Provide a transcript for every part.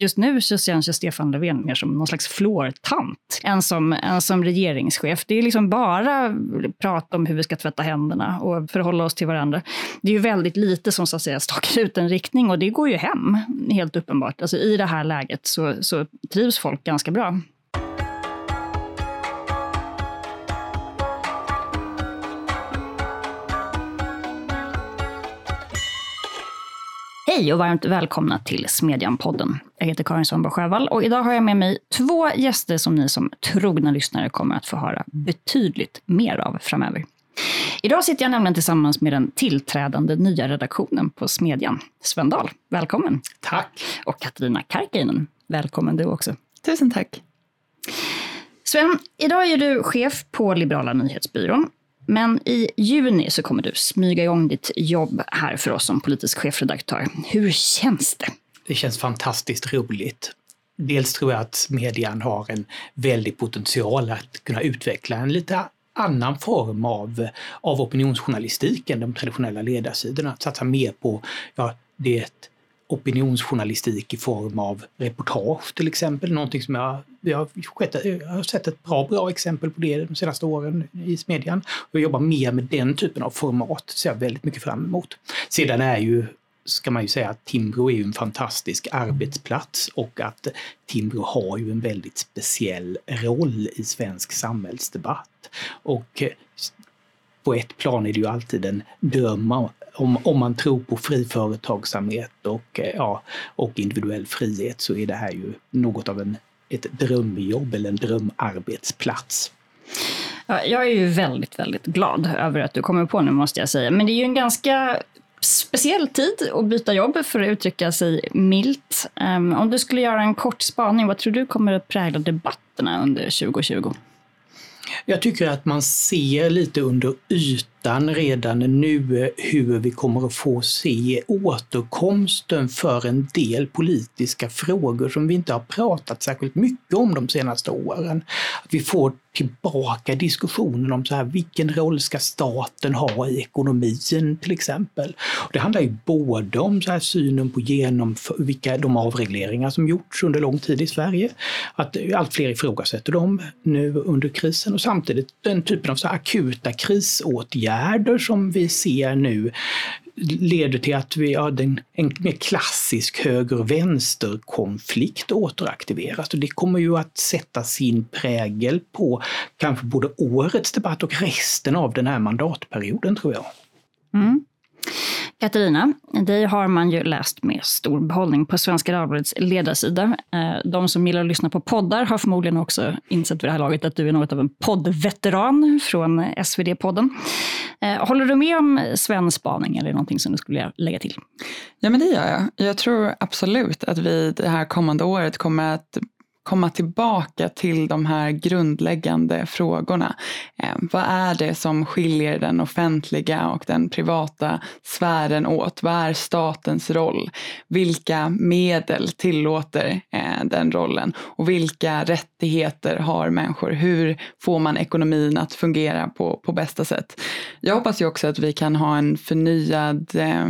Just nu så känns ju Stefan Löfven mer som någon slags flårtant än som, än som regeringschef. Det är liksom bara prat om hur vi ska tvätta händerna och förhålla oss till varandra. Det är ju väldigt lite som så att säga stakar ut en riktning och det går ju hem, helt uppenbart. Alltså I det här läget så, så trivs folk ganska bra. Hej och varmt välkomna till Smedjan-podden. Jag heter Karin Svanborg Sjövall och idag har jag med mig två gäster som ni som trogna lyssnare kommer att få höra betydligt mer av framöver. Idag sitter jag nämligen tillsammans med den tillträdande nya redaktionen på Smedjan. Sven Dahl, välkommen. Tack. Och Katarina Karkiainen, välkommen du också. Tusen tack. Sven, idag är du chef på Liberala nyhetsbyrån men i juni så kommer du smyga igång ditt jobb här för oss som politisk chefredaktör. Hur känns det? Det känns fantastiskt roligt. Dels tror jag att median har en väldig potential att kunna utveckla en lite annan form av, av opinionsjournalistik än de traditionella ledarsidorna. Att satsa mer på ja, det opinionsjournalistik i form av reportage till exempel. Någonting som jag, jag, har sett ett bra, bra exempel på det de senaste åren i smedjan. Jag jobbar mer med den typen av format, ser jag väldigt mycket fram emot. Sedan är ju ska man ju säga att Timbro är ju en fantastisk arbetsplats och att Timbro har ju en väldigt speciell roll i svensk samhällsdebatt. Och på ett plan är det ju alltid en dröm om, om man tror på fri företagsamhet och, eh, ja, och individuell frihet så är det här ju något av en, ett drömjobb eller en drömarbetsplats. Jag är ju väldigt, väldigt glad över att du kommer på nu måste jag säga. Men det är ju en ganska speciell tid att byta jobb för att uttrycka sig milt. Um, om du skulle göra en kort spaning, vad tror du kommer att prägla debatterna under 2020? Jag tycker att man ser lite under ytan redan nu hur vi kommer att få se återkomsten för en del politiska frågor som vi inte har pratat särskilt mycket om de senaste åren. Att vi får tillbaka diskussionen om så här, vilken roll ska staten ha i ekonomin till exempel. Och det handlar ju både om så här synen på genomför, vilka de avregleringar som gjorts under lång tid i Sverige, att allt fler ifrågasätter dem nu under krisen och samtidigt den typen av så här akuta krisåtgärder som vi ser nu leder till att vi har en, en mer klassisk höger-vänster-konflikt återaktiveras. Och det kommer ju att sätta sin prägel på kanske både årets debatt och resten av den här mandatperioden tror jag. Mm. Katarina, dig har man ju läst med stor behållning på Svenska Dagbladets ledarsida. Eh, de som gillar att lyssna på poddar har förmodligen också insett vid det här laget att du är något av en poddveteran från SvD-podden. Eh, håller du med om Svens spaning eller är det någonting som du skulle lägga till? Ja, men det gör jag. Jag tror absolut att vi det här kommande året kommer att komma tillbaka till de här grundläggande frågorna. Eh, vad är det som skiljer den offentliga och den privata sfären åt? Vad är statens roll? Vilka medel tillåter eh, den rollen? Och vilka rättigheter har människor? Hur får man ekonomin att fungera på, på bästa sätt? Jag hoppas ju också att vi kan ha en förnyad eh,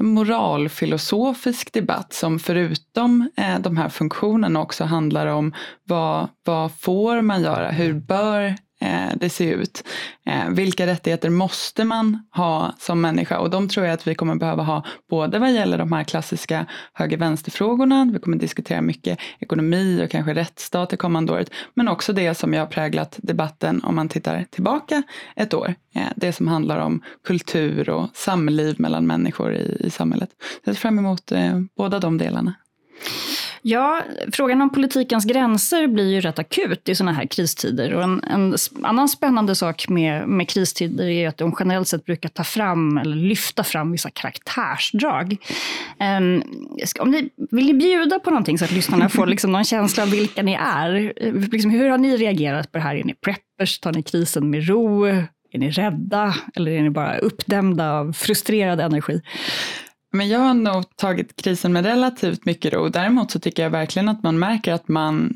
moralfilosofisk debatt som förutom eh, de här funktionerna också handlar om vad, vad får man göra? Hur bör Eh, det ser ut. Eh, vilka rättigheter måste man ha som människa? Och de tror jag att vi kommer behöva ha både vad gäller de här klassiska höger-vänster-frågorna, vi kommer diskutera mycket ekonomi och kanske rättsstat det kommande året, men också det som jag har präglat debatten om man tittar tillbaka ett år. Eh, det som handlar om kultur och samliv mellan människor i, i samhället. Jag ser fram emot båda de delarna. Ja, frågan om politikens gränser blir ju rätt akut i sådana här kristider. Och en, en, annan spännande sak med, med kristider är att de generellt sett brukar ta fram eller lyfta fram vissa karaktärsdrag. Um, om ni, vill ni bjuda på någonting så att lyssnarna får liksom någon känsla av vilka ni är? Liksom, hur har ni reagerat på det här? Är ni preppers? Tar ni krisen med ro? Är ni rädda? Eller är ni bara uppdämda av frustrerad energi? Men jag har nog tagit krisen med relativt mycket ro. Däremot så tycker jag verkligen att man märker att man,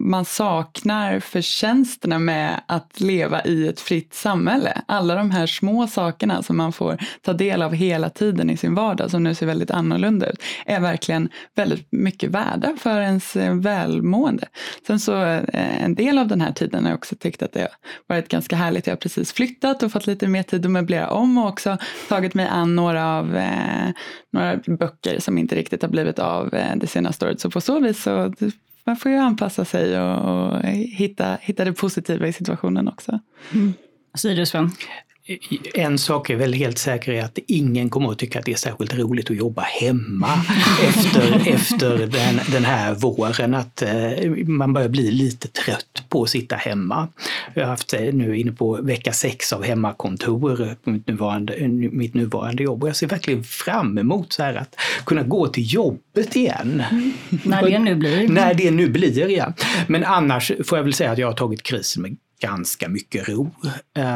man saknar förtjänsterna med att leva i ett fritt samhälle. Alla de här små sakerna som man får ta del av hela tiden i sin vardag som nu ser väldigt annorlunda ut är verkligen väldigt mycket värda för ens eh, välmående. Sen så eh, en del av den här tiden har jag också tyckt att det har varit ganska härligt. Jag har precis flyttat och fått lite mer tid att möblera om och också tagit mig an några av eh, Eh, några böcker som inte riktigt har blivit av eh, det senaste året. Så på så vis så man får ju anpassa sig och, och hitta, hitta det positiva i situationen också. Mm. Vad säger du Sven? En sak är väl helt säker är att ingen kommer att tycka att det är särskilt roligt att jobba hemma efter, efter den, den här våren. Att eh, man börjar bli lite trött på att sitta hemma. Jag har haft eh, nu inne på vecka sex av hemmakontor på mitt nuvarande, mitt nuvarande jobb och jag ser verkligen fram emot så här att kunna gå till jobbet igen. Mm. När det nu blir. När det nu blir, ja. Men annars får jag väl säga att jag har tagit krisen med ganska mycket ro.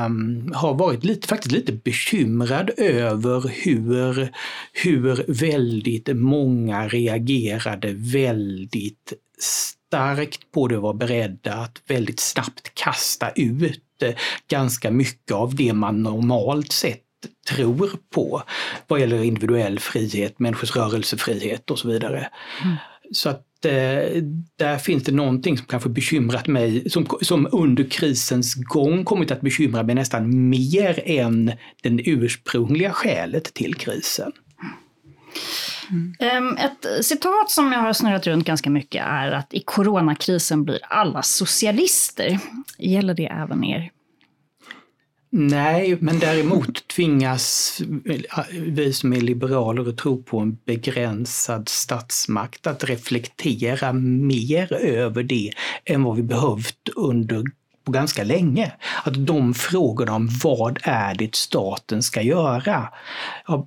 Um, har varit lite, faktiskt lite bekymrad över hur, hur väldigt många reagerade väldigt starkt på det och var beredda att väldigt snabbt kasta ut eh, ganska mycket av det man normalt sett tror på vad gäller individuell frihet, människors rörelsefrihet och så vidare. Mm. Så att eh, där finns det någonting som kanske bekymrat mig, som, som under krisens gång kommit att bekymra mig nästan mer än det ursprungliga skälet till krisen. Mm. Ehm, ett citat som jag har snurrat runt ganska mycket är att i coronakrisen blir alla socialister. Gäller det även er? Nej, men däremot tvingas vi som är liberaler och tror på en begränsad statsmakt att reflektera mer över det än vad vi behövt under på ganska länge. Att de frågorna om vad är det staten ska göra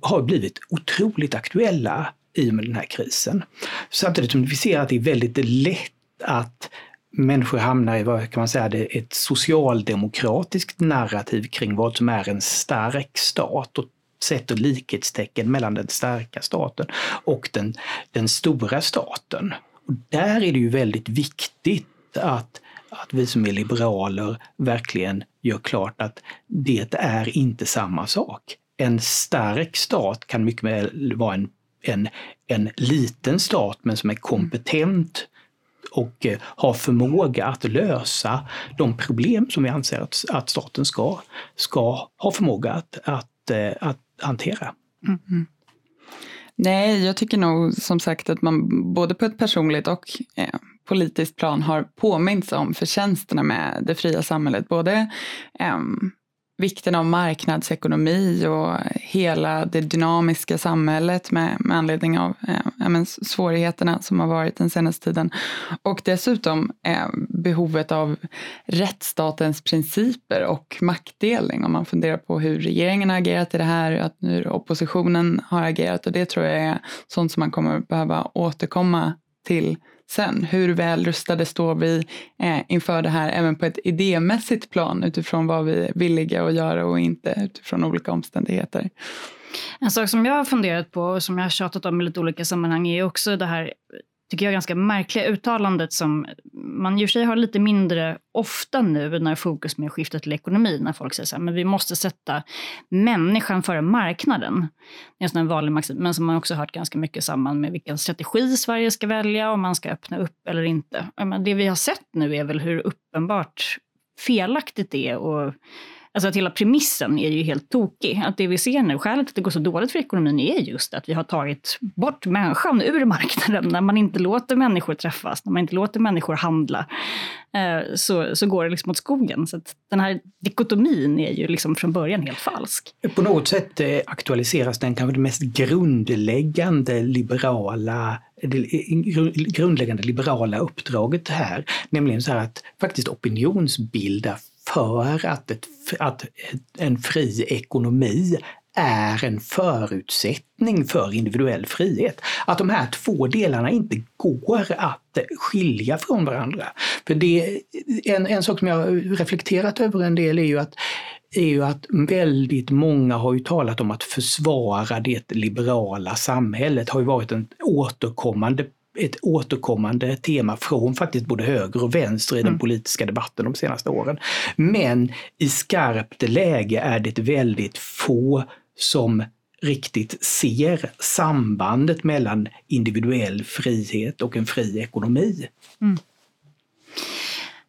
har blivit otroligt aktuella i och med den här krisen. Samtidigt som vi ser att det är väldigt lätt att människor hamnar i vad kan man säga, ett socialdemokratiskt narrativ kring vad som är en stark stat och sätter likhetstecken mellan den starka staten och den, den stora staten. Och där är det ju väldigt viktigt att, att vi som är liberaler verkligen gör klart att det är inte samma sak. En stark stat kan mycket väl vara en, en, en liten stat men som är kompetent och eh, har förmåga att lösa de problem som vi anser att, att staten ska, ska ha förmåga att, att, eh, att hantera. Mm. mm. Nej, jag tycker nog som sagt att man både på ett personligt och eh, politiskt plan har påminns om förtjänsterna med det fria samhället. Både eh, vikten av marknadsekonomi och hela det dynamiska samhället med, med anledning av eh, svårigheterna som har varit den senaste tiden. Och dessutom eh, behovet av rättsstatens principer och maktdelning om man funderar på hur regeringen har agerat i det här, att hur oppositionen har agerat och det tror jag är sånt som man kommer behöva återkomma till sen. Hur väl rustade står vi eh, inför det här även på ett idémässigt plan utifrån vad vi är villiga att göra och inte utifrån olika omständigheter. En sak som jag har funderat på och som jag har tjatat om i lite olika sammanhang är också det här tycker jag, ganska märkliga uttalandet som man i och för sig har lite mindre ofta nu när fokus med skiftet till ekonomi, när folk säger så här, men vi måste sätta människan före marknaden. Det är en sån vanlig maxim, men som man också hört ganska mycket i samband med vilken strategi Sverige ska välja, om man ska öppna upp eller inte. Men det vi har sett nu är väl hur uppenbart felaktigt det är och Alltså att hela premissen är ju helt tokig. Att det vi ser nu, skälet till att det går så dåligt för ekonomin är just att vi har tagit bort människan ur marknaden. När man inte låter människor träffas, när man inte låter människor handla, eh, så, så går det liksom åt skogen. Så att den här dikotomin är ju liksom från början helt falsk. På något sätt eh, aktualiseras den kanske det mest grundläggande liberala eh, grundläggande liberala uppdraget här, nämligen så här att faktiskt opinionsbilda för att, ett, att en fri ekonomi är en förutsättning för individuell frihet. Att de här två delarna inte går att skilja från varandra. För det, en, en sak som jag reflekterat över en del är ju att är ju att väldigt många har ju talat om att försvara det liberala samhället har ju varit en återkommande ett återkommande tema från faktiskt både höger och vänster i den mm. politiska debatten de senaste åren. Men i skarpt läge är det väldigt få som riktigt ser sambandet mellan individuell frihet och en fri ekonomi. Mm.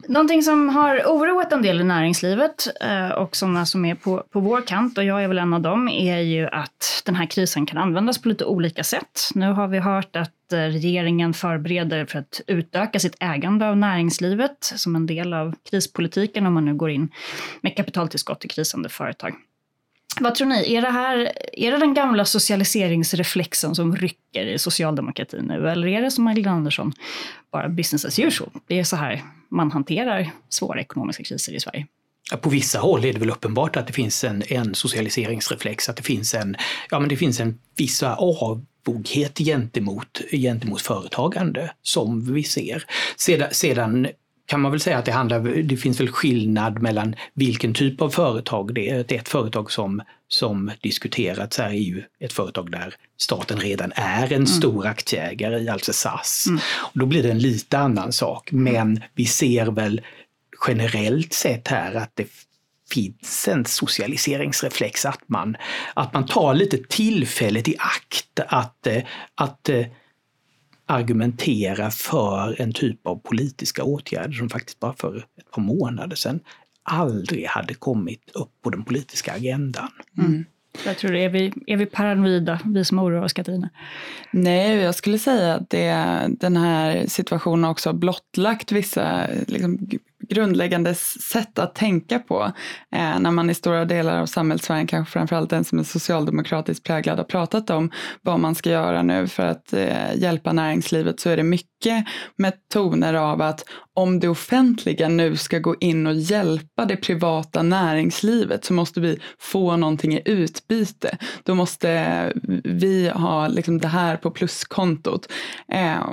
Någonting som har oroat en del i näringslivet eh, och sådana som är på, på vår kant, och jag är väl en av dem, är ju att den här krisen kan användas på lite olika sätt. Nu har vi hört att eh, regeringen förbereder för att utöka sitt ägande av näringslivet som en del av krispolitiken om man nu går in med kapitaltillskott till krisande företag. Vad tror ni, är det, här, är det den gamla socialiseringsreflexen som rycker i socialdemokratin nu? Eller är det som Magdalena Andersson, bara business as usual? Det är så här man hanterar svåra ekonomiska kriser i Sverige. På vissa håll är det väl uppenbart att det finns en, en socialiseringsreflex, att det finns en, ja, men det finns en viss avoghet gentemot, gentemot företagande som vi ser. Sedan, sedan kan man väl säga att det, handlar, det finns väl skillnad mellan vilken typ av företag det är. Ett företag som, som diskuterats här är ju ett företag där staten redan är en mm. stor aktieägare i, alltså SAS. Mm. Och då blir det en lite annan sak. Men vi ser väl generellt sett här att det finns en socialiseringsreflex, att man, att man tar lite tillfället i akt att, att argumentera för en typ av politiska åtgärder som faktiskt bara för ett par månader sedan aldrig hade kommit upp på den politiska agendan. Mm. Jag tror det. Är vi, är vi paranoida, vi som oroar oss, Katarina? Nej, jag skulle säga att det, den här situationen också blottlagt vissa liksom, grundläggande sätt att tänka på. Eh, när man i stora delar av samhällssfären, kanske framförallt den som är socialdemokratiskt präglad, har pratat om vad man ska göra nu för att eh, hjälpa näringslivet så är det mycket med toner av att om det offentliga nu ska gå in och hjälpa det privata näringslivet så måste vi få någonting i utbyte. Då måste vi ha liksom det här på pluskontot. Eh,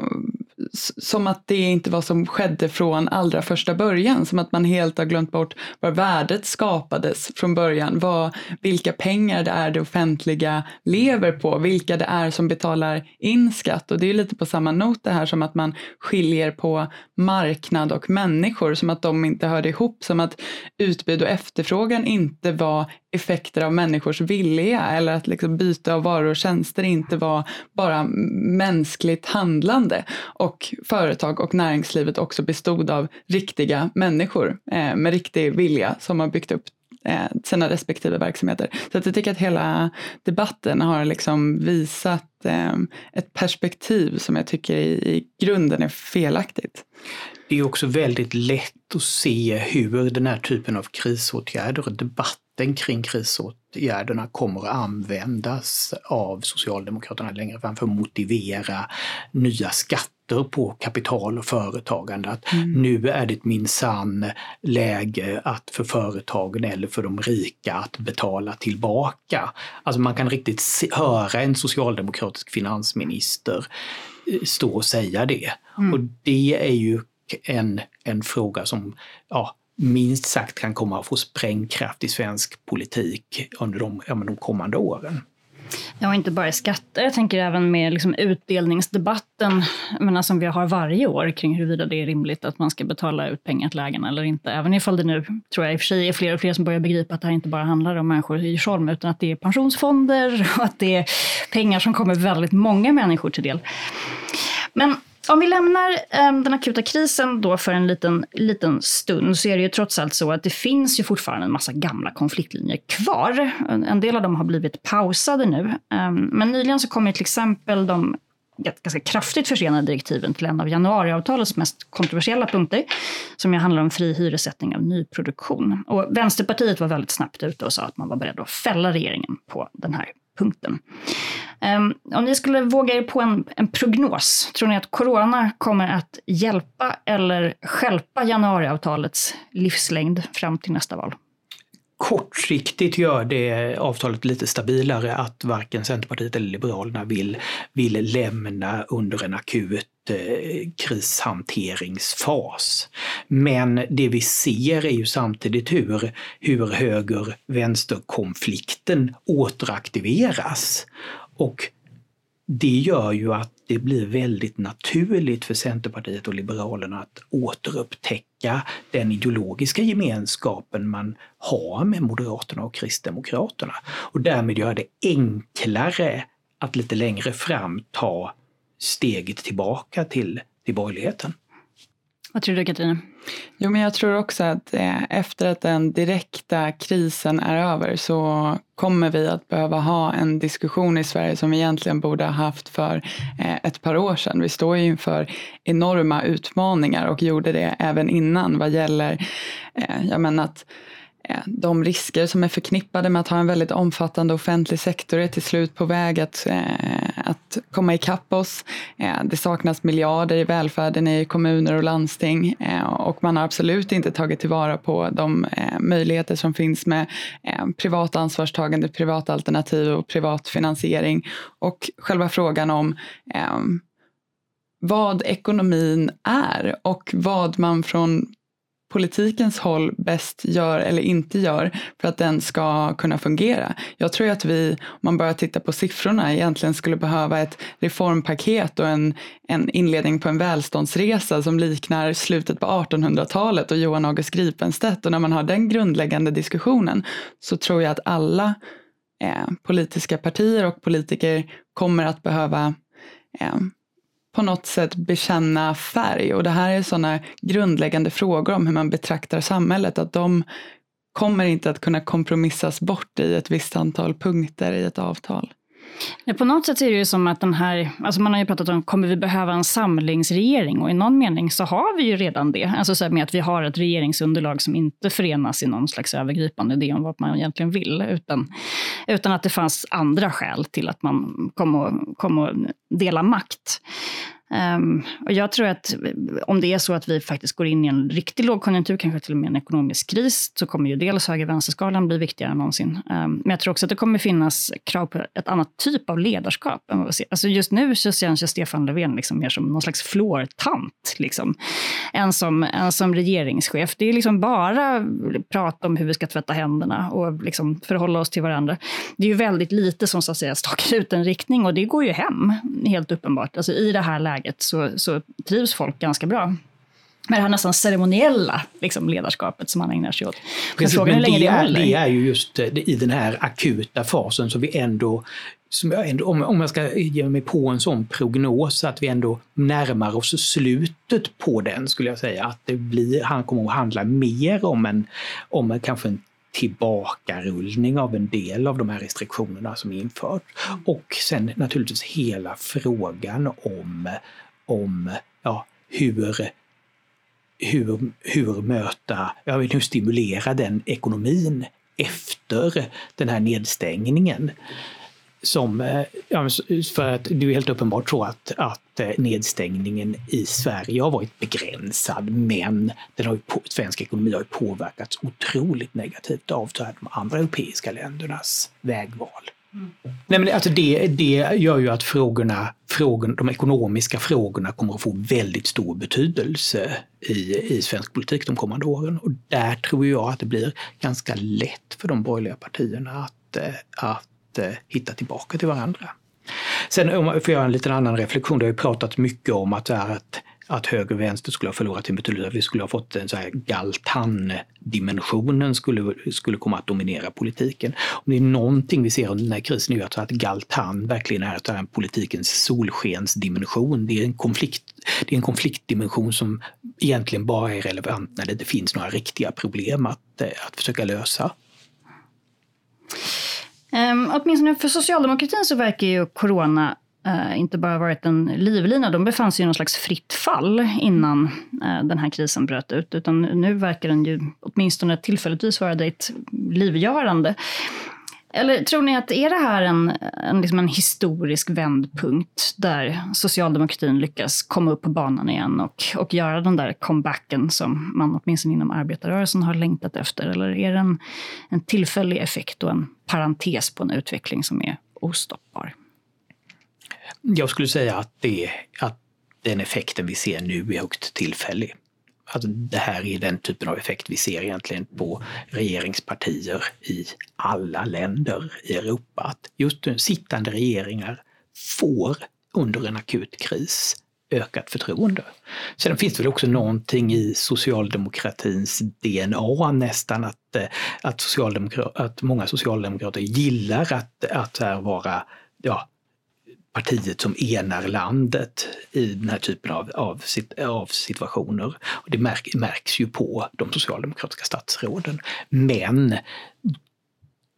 som att det inte var som skedde från allra första början, som att man helt har glömt bort var värdet skapades från början, vad, vilka pengar det är det offentliga lever på, vilka det är som betalar in skatt. Och det är lite på samma not det här som att man skiljer på marknad och människor, som att de inte hörde ihop, som att utbud och efterfrågan inte var effekter av människors vilja eller att liksom byte av varor och tjänster inte var bara mänskligt handlande och företag och näringslivet också bestod av riktiga människor eh, med riktig vilja som har byggt upp Eh, sina respektive verksamheter. Så att jag tycker att hela debatten har liksom visat eh, ett perspektiv som jag tycker i, i grunden är felaktigt. Det är också väldigt lätt att se hur den här typen av krisåtgärder och debatten kring krisåtgärderna kommer att användas av Socialdemokraterna längre fram för att motivera nya skatter på kapital och företagande. Att mm. Nu är det minsann läge att för företagen eller för de rika att betala tillbaka. Alltså man kan riktigt se, höra en socialdemokratisk finansminister eh, stå och säga det. Mm. Och det är ju en, en fråga som ja, minst sagt kan komma att få sprängkraft i svensk politik under de, ja, de kommande åren. Ja, inte bara skatter. Jag tänker även med liksom utdelningsdebatten menar, som vi har varje år kring huruvida det är rimligt att man ska betala ut pengar till ägarna eller inte. Även ifall det nu, tror jag i och för sig, är fler och fler som börjar begripa att det här inte bara handlar om människor i Djursholm, utan att det är pensionsfonder och att det är pengar som kommer väldigt många människor till del. Men om vi lämnar um, den akuta krisen då för en liten, liten stund så är det ju trots allt så att det finns ju fortfarande en massa gamla konfliktlinjer kvar. En del av dem har blivit pausade nu. Um, men nyligen så kom ju till exempel de ganska kraftigt försenade direktiven till en av januariavtalets mest kontroversiella punkter, som ju handlar om fri hyressättning av nyproduktion. Och Vänsterpartiet var väldigt snabbt ute och sa att man var beredd att fälla regeringen på den här punkten. Um, om ni skulle våga er på en, en prognos, tror ni att corona kommer att hjälpa eller skälpa januariavtalets livslängd fram till nästa val? kortsiktigt gör det avtalet lite stabilare att varken Centerpartiet eller Liberalerna vill, vill lämna under en akut krishanteringsfas. Men det vi ser är ju samtidigt hur, hur höger-vänster-konflikten återaktiveras. Och det gör ju att det blir väldigt naturligt för Centerpartiet och Liberalerna att återupptäcka den ideologiska gemenskapen man har med Moderaterna och Kristdemokraterna. Och därmed göra det enklare att lite längre fram ta steget tillbaka till, till borgerligheten. Vad tror du Katarina? Jo, men jag tror också att eh, efter att den direkta krisen är över så kommer vi att behöva ha en diskussion i Sverige som vi egentligen borde ha haft för eh, ett par år sedan. Vi står ju inför enorma utmaningar och gjorde det även innan vad gäller eh, jag menar att Eh, de risker som är förknippade med att ha en väldigt omfattande offentlig sektor är till slut på väg att, eh, att komma ikapp oss. Eh, det saknas miljarder i välfärden i kommuner och landsting och man har absolut inte tagit tillvara på de möjligheter som finns med privat ansvarstagande, privat alternativ och privat finansiering. Och själva frågan om vad ekonomin är och vad man från politikens håll bäst gör eller inte gör för att den ska kunna fungera. Jag tror att vi, om man börjar titta på siffrorna, egentligen skulle behöva ett reformpaket och en, en inledning på en välståndsresa som liknar slutet på 1800-talet och Johan August Gripenstedt. Och när man har den grundläggande diskussionen så tror jag att alla eh, politiska partier och politiker kommer att behöva eh, på något sätt bekänna färg. Och det här är sådana grundläggande frågor om hur man betraktar samhället, att de kommer inte att kunna kompromissas bort i ett visst antal punkter i ett avtal. Eh, på något sätt är det ju som att den här, alltså man har ju pratat om, kommer vi behöva en samlingsregering? Och i någon mening så har vi ju redan det. Alltså så med att vi har ett regeringsunderlag som inte förenas i någon slags övergripande idé om vad man egentligen vill, utan, utan att det fanns andra skäl till att man kom och kom och dela makt. Um, och jag tror att om det är så att vi faktiskt går in i en riktig lågkonjunktur, kanske till och med en ekonomisk kris, så kommer ju dels höger-vänsterskalan bli viktigare än någonsin. Um, men jag tror också att det kommer finnas krav på ett annat typ av ledarskap. Än vad vi ser. Alltså just nu så känns ju Stefan Löfven liksom mer som någon slags flårtant, liksom, än, som, än som regeringschef. Det är liksom bara prat om hur vi ska tvätta händerna och liksom förhålla oss till varandra. Det är ju väldigt lite som så att säga stakar ut en riktning och det går ju hem, helt uppenbart. Alltså i det här läget läget så, så trivs folk ganska bra med det här nästan ceremoniella liksom, ledarskapet som man ägnar sig åt. Precis, men, men det, det, är, det är ju just eh, i den här akuta fasen som vi ändå som jag ändå, om, om jag ska ge mig på en sån prognos, att vi ändå närmar oss slutet på den, skulle jag säga. Att det blir, han kommer att handla mer om en, om en kanske en tillbakarullning av en del av de här restriktionerna som införts. Och sen naturligtvis hela frågan om, om ja, hur, hur, hur möta, ja, hur stimulera den ekonomin efter den här nedstängningen som, eh, för att det är helt uppenbart så att, att eh, nedstängningen i Sverige har varit begränsad men den har ju, svensk ekonomi har ju påverkats otroligt negativt av de andra europeiska ländernas vägval. Mm. Nej, men alltså det, det gör ju att frågorna, frågorna, de ekonomiska frågorna kommer att få väldigt stor betydelse i, i svensk politik de kommande åren. Och där tror jag att det blir ganska lätt för de borgerliga partierna att, eh, att hitta tillbaka till varandra. Sen om jag får göra en liten annan reflektion, det har ju pratat mycket om att, att, att höger och vänster skulle ha förlorat sin betydelse, vi skulle ha fått en så här Galtan-dimensionen skulle, skulle komma att dominera politiken. Om det är någonting vi ser under den här krisen nu, att Galtan verkligen är en politikens solskensdimension. Det är, en konflikt, det är en konfliktdimension som egentligen bara är relevant när det inte finns några riktiga problem att, att försöka lösa. Um, åtminstone för socialdemokratin så verkar ju corona uh, inte bara varit en livlina. De befann sig i någon slags fritt fall innan uh, den här krisen bröt ut. Utan nu verkar den ju åtminstone tillfälligtvis vara det livgörande. Eller tror ni att är det här en, en, liksom en historisk vändpunkt där socialdemokratin lyckas komma upp på banan igen och, och göra den där comebacken som man åtminstone inom arbetarrörelsen har längtat efter? Eller är det en, en tillfällig effekt och en parentes på en utveckling som är ostoppbar? Jag skulle säga att det, att den effekten vi ser nu är högst tillfällig. Alltså det här är den typen av effekt vi ser egentligen på regeringspartier i alla länder i Europa. Att just sittande regeringar får under en akut kris ökat förtroende. Sen finns det väl också någonting i socialdemokratins DNA nästan att, eh, att, socialdemokrat, att många socialdemokrater gillar att, att vara ja, partiet som enar landet i den här typen av, av, av situationer. Och det märk, märks ju på de socialdemokratiska statsråden. Men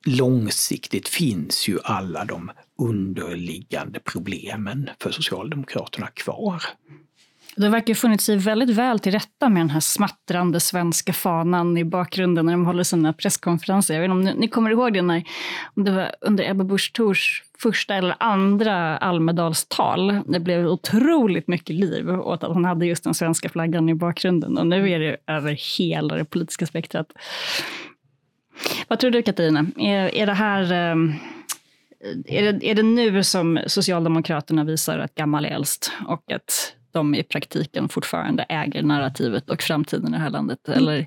långsiktigt finns ju alla de underliggande problemen för Socialdemokraterna kvar. Det verkar ha funnit sig väldigt väl till rätta med den här smattrande svenska fanan i bakgrunden när de håller sina presskonferenser. Jag vet inte om ni, ni kommer ihåg det när om det var under Ebba Busch Thors första eller andra Almedalstal. Det blev otroligt mycket liv åt att hon hade just den svenska flaggan i bakgrunden. Och nu är det över hela det politiska spektrat. Vad tror du Katarina? Är, är det här ehm, är det, är det nu som Socialdemokraterna visar att gammal är äldst och att de i praktiken fortfarande äger narrativet och framtiden i det här landet? Eller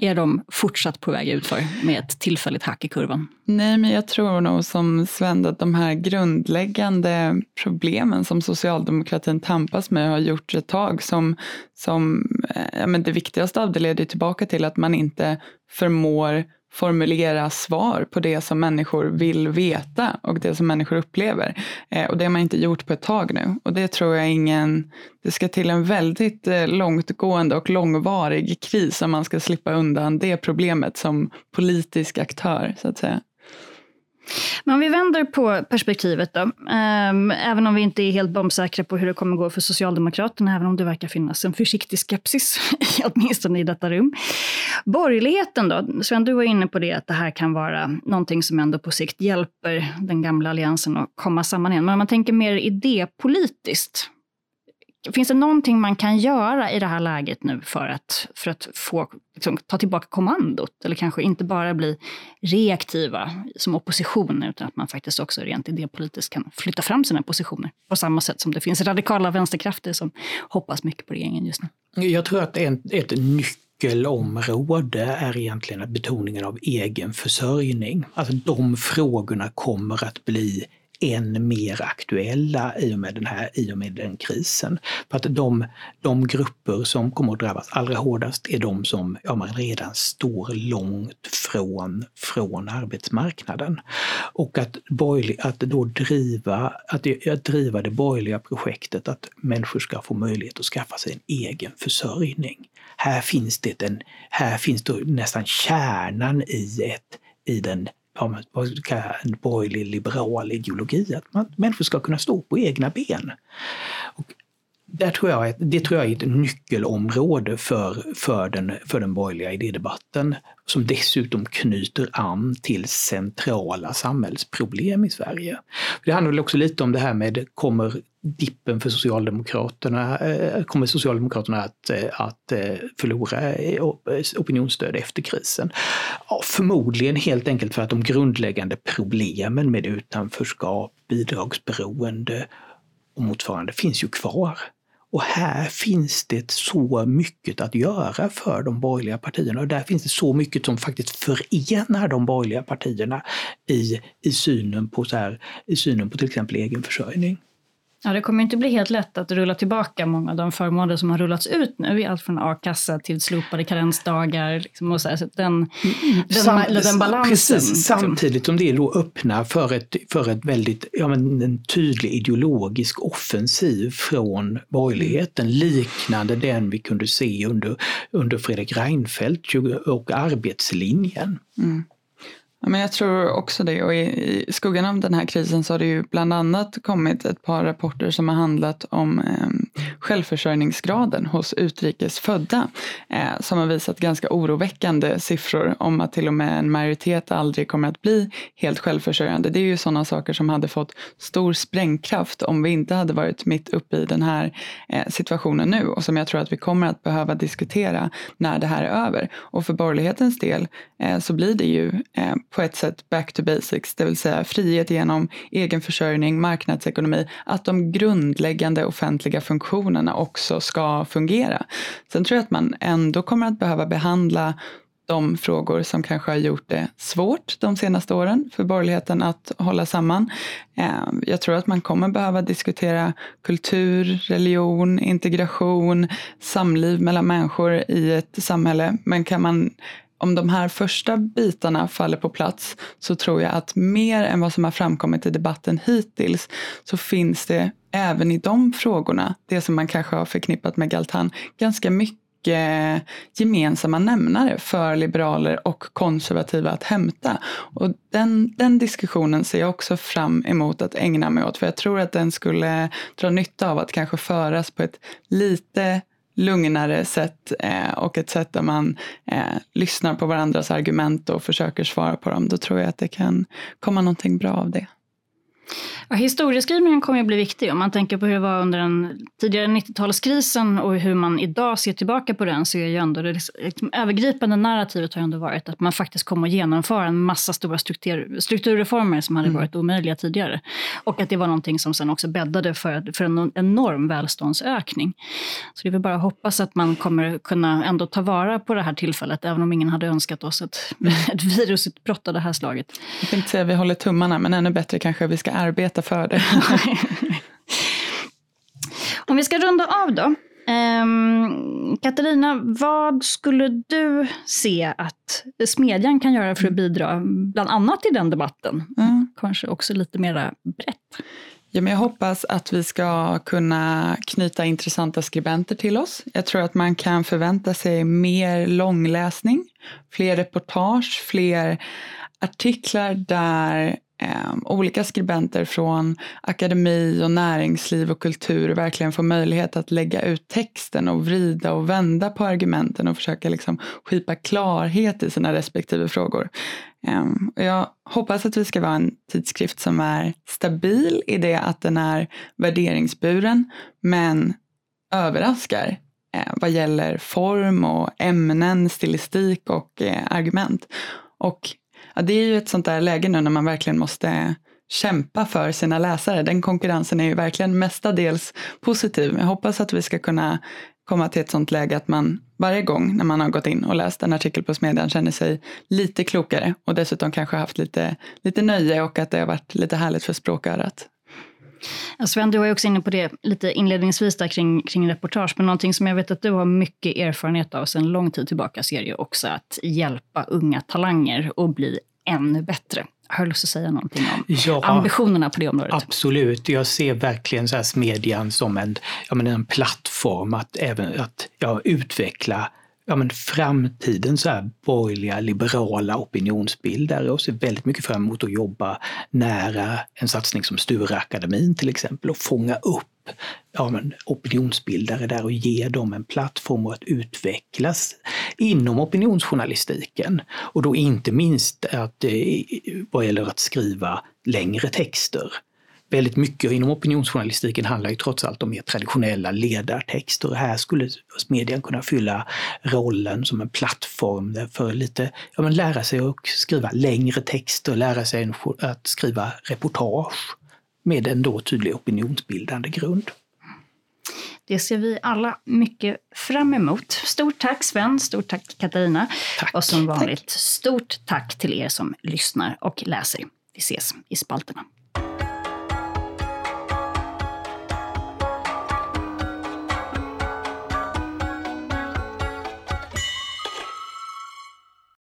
är de fortsatt på väg utför med ett tillfälligt hack i kurvan? Nej, men jag tror nog som Sven att de här grundläggande problemen som socialdemokratin tampas med har gjort ett tag som, som eh, ja, men det viktigaste av det leder tillbaka till att man inte förmår formulera svar på det som människor vill veta och det som människor upplever. Eh, och det har man inte gjort på ett tag nu. Och det tror jag ingen, det ska till en väldigt eh, långtgående och långvarig kris om man ska slippa undan det problemet som politisk aktör så att säga. Men om vi vänder på perspektivet då. Ehm, även om vi inte är helt bombsäkra på hur det kommer gå för Socialdemokraterna, även om det verkar finnas en försiktig skepsis, åtminstone i detta rum. Borgerligheten då? Sven, du var inne på det, att det här kan vara någonting som ändå på sikt hjälper den gamla alliansen att komma samman igen. Men om man tänker mer idépolitiskt, Finns det någonting man kan göra i det här läget nu för att, för att få, liksom, ta tillbaka kommandot? Eller kanske inte bara bli reaktiva som opposition, utan att man faktiskt också rent idépolitiskt kan flytta fram sina positioner. På samma sätt som det finns radikala vänsterkrafter som hoppas mycket på regeringen just nu. Jag tror att en, ett nyckelområde är egentligen betoningen av egen försörjning. Alltså de frågorna kommer att bli än mer aktuella i och med den här i och med den krisen. För att de, de grupper som kommer att drabbas allra hårdast är de som ja, man redan står långt från, från arbetsmarknaden. Och att, borgerlig, att då driva, att, att driva det borgerliga projektet att människor ska få möjlighet att skaffa sig en egen försörjning. Här finns det en, här finns då nästan kärnan i ett i den ja, en borgerlig liberal ideologi, att man, människor ska kunna stå på egna ben. Och där tror jag, det tror jag är ett nyckelområde för, för, den, för den borgerliga idédebatten som dessutom knyter an till centrala samhällsproblem i Sverige. Det handlar väl också lite om det här med, kommer dippen för Socialdemokraterna, eh, kommer Socialdemokraterna att, eh, att eh, förlora opinionsstöd efter krisen? Ja, förmodligen helt enkelt för att de grundläggande problemen med utanförskap, bidragsberoende och motsvarande finns ju kvar. Och här finns det så mycket att göra för de borgerliga partierna och där finns det så mycket som faktiskt förenar de borgerliga partierna i, i, synen, på så här, i synen på till exempel egenförsörjning. Ja, det kommer inte bli helt lätt att rulla tillbaka många av de förmåner som har rullats ut nu, allt från a-kassa till slopade karensdagar. Liksom och så här, så den, mm, den, Sam, den balansen. Precis, liksom. samtidigt som det då öppnar för, ett, för ett väldigt, ja, men en tydlig ideologisk offensiv från borgerligheten, liknande den vi kunde se under, under Fredrik Reinfeldt och arbetslinjen. Mm men jag tror också det och i, skuggan av den här krisen så har det ju bland annat kommit ett par rapporter som har handlat om eh, självförsörjningsgraden hos utrikes födda eh, som har visat ganska oroväckande siffror om att till och med en majoritet aldrig kommer att bli helt självförsörjande. Det är ju sådana saker som hade fått stor sprängkraft om vi inte hade varit mitt uppe i den här eh, situationen nu och som jag tror att vi kommer att behöva diskutera när det här är över. Och för borgerlighetens del eh, så blir det ju eh, på ett sätt back to basics, det vill säga frihet genom egenförsörjning, marknadsekonomi, att de grundläggande offentliga funktionerna också ska fungera. Sen tror jag att man ändå kommer att behöva behandla de frågor som kanske har gjort det svårt de senaste åren för borgerligheten att hålla samman. Eh, jag tror att man kommer behöva diskutera kultur, religion, integration, samliv mellan människor i ett samhälle. Men kan man om de här första bitarna faller på plats så tror jag att mer än vad som har framkommit i debatten hittills så finns det även i de frågorna, det som man kanske har förknippat med Galtan, ganska mycket gemensamma nämnare för liberaler och konservativa att hämta. Och den, den diskussionen ser jag också fram emot att ägna mig åt för jag tror att den skulle dra nytta av att kanske föras på ett lite lugnare sätt eh, och ett sätt där man eh, lyssnar på varandras argument och försöker svara på dem. Då tror jag att det kan komma någonting bra av det. Ja, historieskrivningen kommer att bli viktig. Om man tänker på hur det var under den tidigare 90-talskrisen och hur man idag ser tillbaka på den så är ju ändå det liksom, övergripande narrativet har ändå varit att man faktiskt kommer att genomföra en massa stora struktur, strukturreformer som hade mm. varit omöjliga tidigare. Och att det var någonting som sen också bäddade för, för en enorm välståndsökning. Så det är väl bara att hoppas att man kommer kunna ändå ta vara på det här tillfället, även om ingen hade önskat oss ett, ett virusutbrott av det här slaget. Jag tänkte säga att vi håller tummarna, men ännu bättre kanske vi ska arbeta för det. Om vi ska runda av då. Um, Katarina, vad skulle du se att Smedjan kan göra för att bidra bland annat i den debatten? Mm. Kanske också lite mera brett. Ja, men jag hoppas att vi ska kunna knyta intressanta skribenter till oss. Jag tror att man kan förvänta sig mer långläsning, fler reportage, fler artiklar där eh, olika skribenter från akademi och näringsliv och kultur verkligen får möjlighet att lägga ut texten och vrida och vända på argumenten och försöka liksom skipa klarhet i sina respektive frågor. Eh, jag hoppas att vi ska vara en tidskrift som är stabil i det att den är värderingsburen men överraskar eh, vad gäller form och ämnen, stilistik och eh, argument. Och Ja, det är ju ett sånt där läge nu när man verkligen måste kämpa för sina läsare. Den konkurrensen är ju verkligen mestadels positiv. Jag hoppas att vi ska kunna komma till ett sånt läge att man varje gång när man har gått in och läst en artikel på Smedjan känner sig lite klokare och dessutom kanske haft lite, lite nöje och att det har varit lite härligt för språkörat. Sven, du var ju också inne på det lite inledningsvis där kring, kring reportage, men någonting som jag vet att du har mycket erfarenhet av sedan lång tid tillbaka så är det ju också att hjälpa unga talanger att bli ännu bättre. Har du lust att säga någonting om ja, ambitionerna på det området? Absolut. Jag ser verkligen så här smedjan som en, ja, men en plattform att, även, att ja, utveckla ja, men framtidens så här borgerliga liberala opinionsbildare och ser väldigt mycket fram emot att jobba nära en satsning som Stureakademin till exempel och fånga upp ja, men opinionsbildare där och ge dem en plattform att utvecklas inom opinionsjournalistiken. Och då inte minst att, eh, vad gäller att skriva längre texter väldigt mycket inom opinionsjournalistiken handlar ju trots allt om mer traditionella ledartexter. Här skulle medien kunna fylla rollen som en plattform för lite, ja men lära sig att skriva längre texter, lära sig att skriva reportage med en då tydlig opinionsbildande grund. Det ser vi alla mycket fram emot. Stort tack Sven, stort tack Katarina. Tack. Och som vanligt, tack. stort tack till er som lyssnar och läser. Vi ses i spalterna.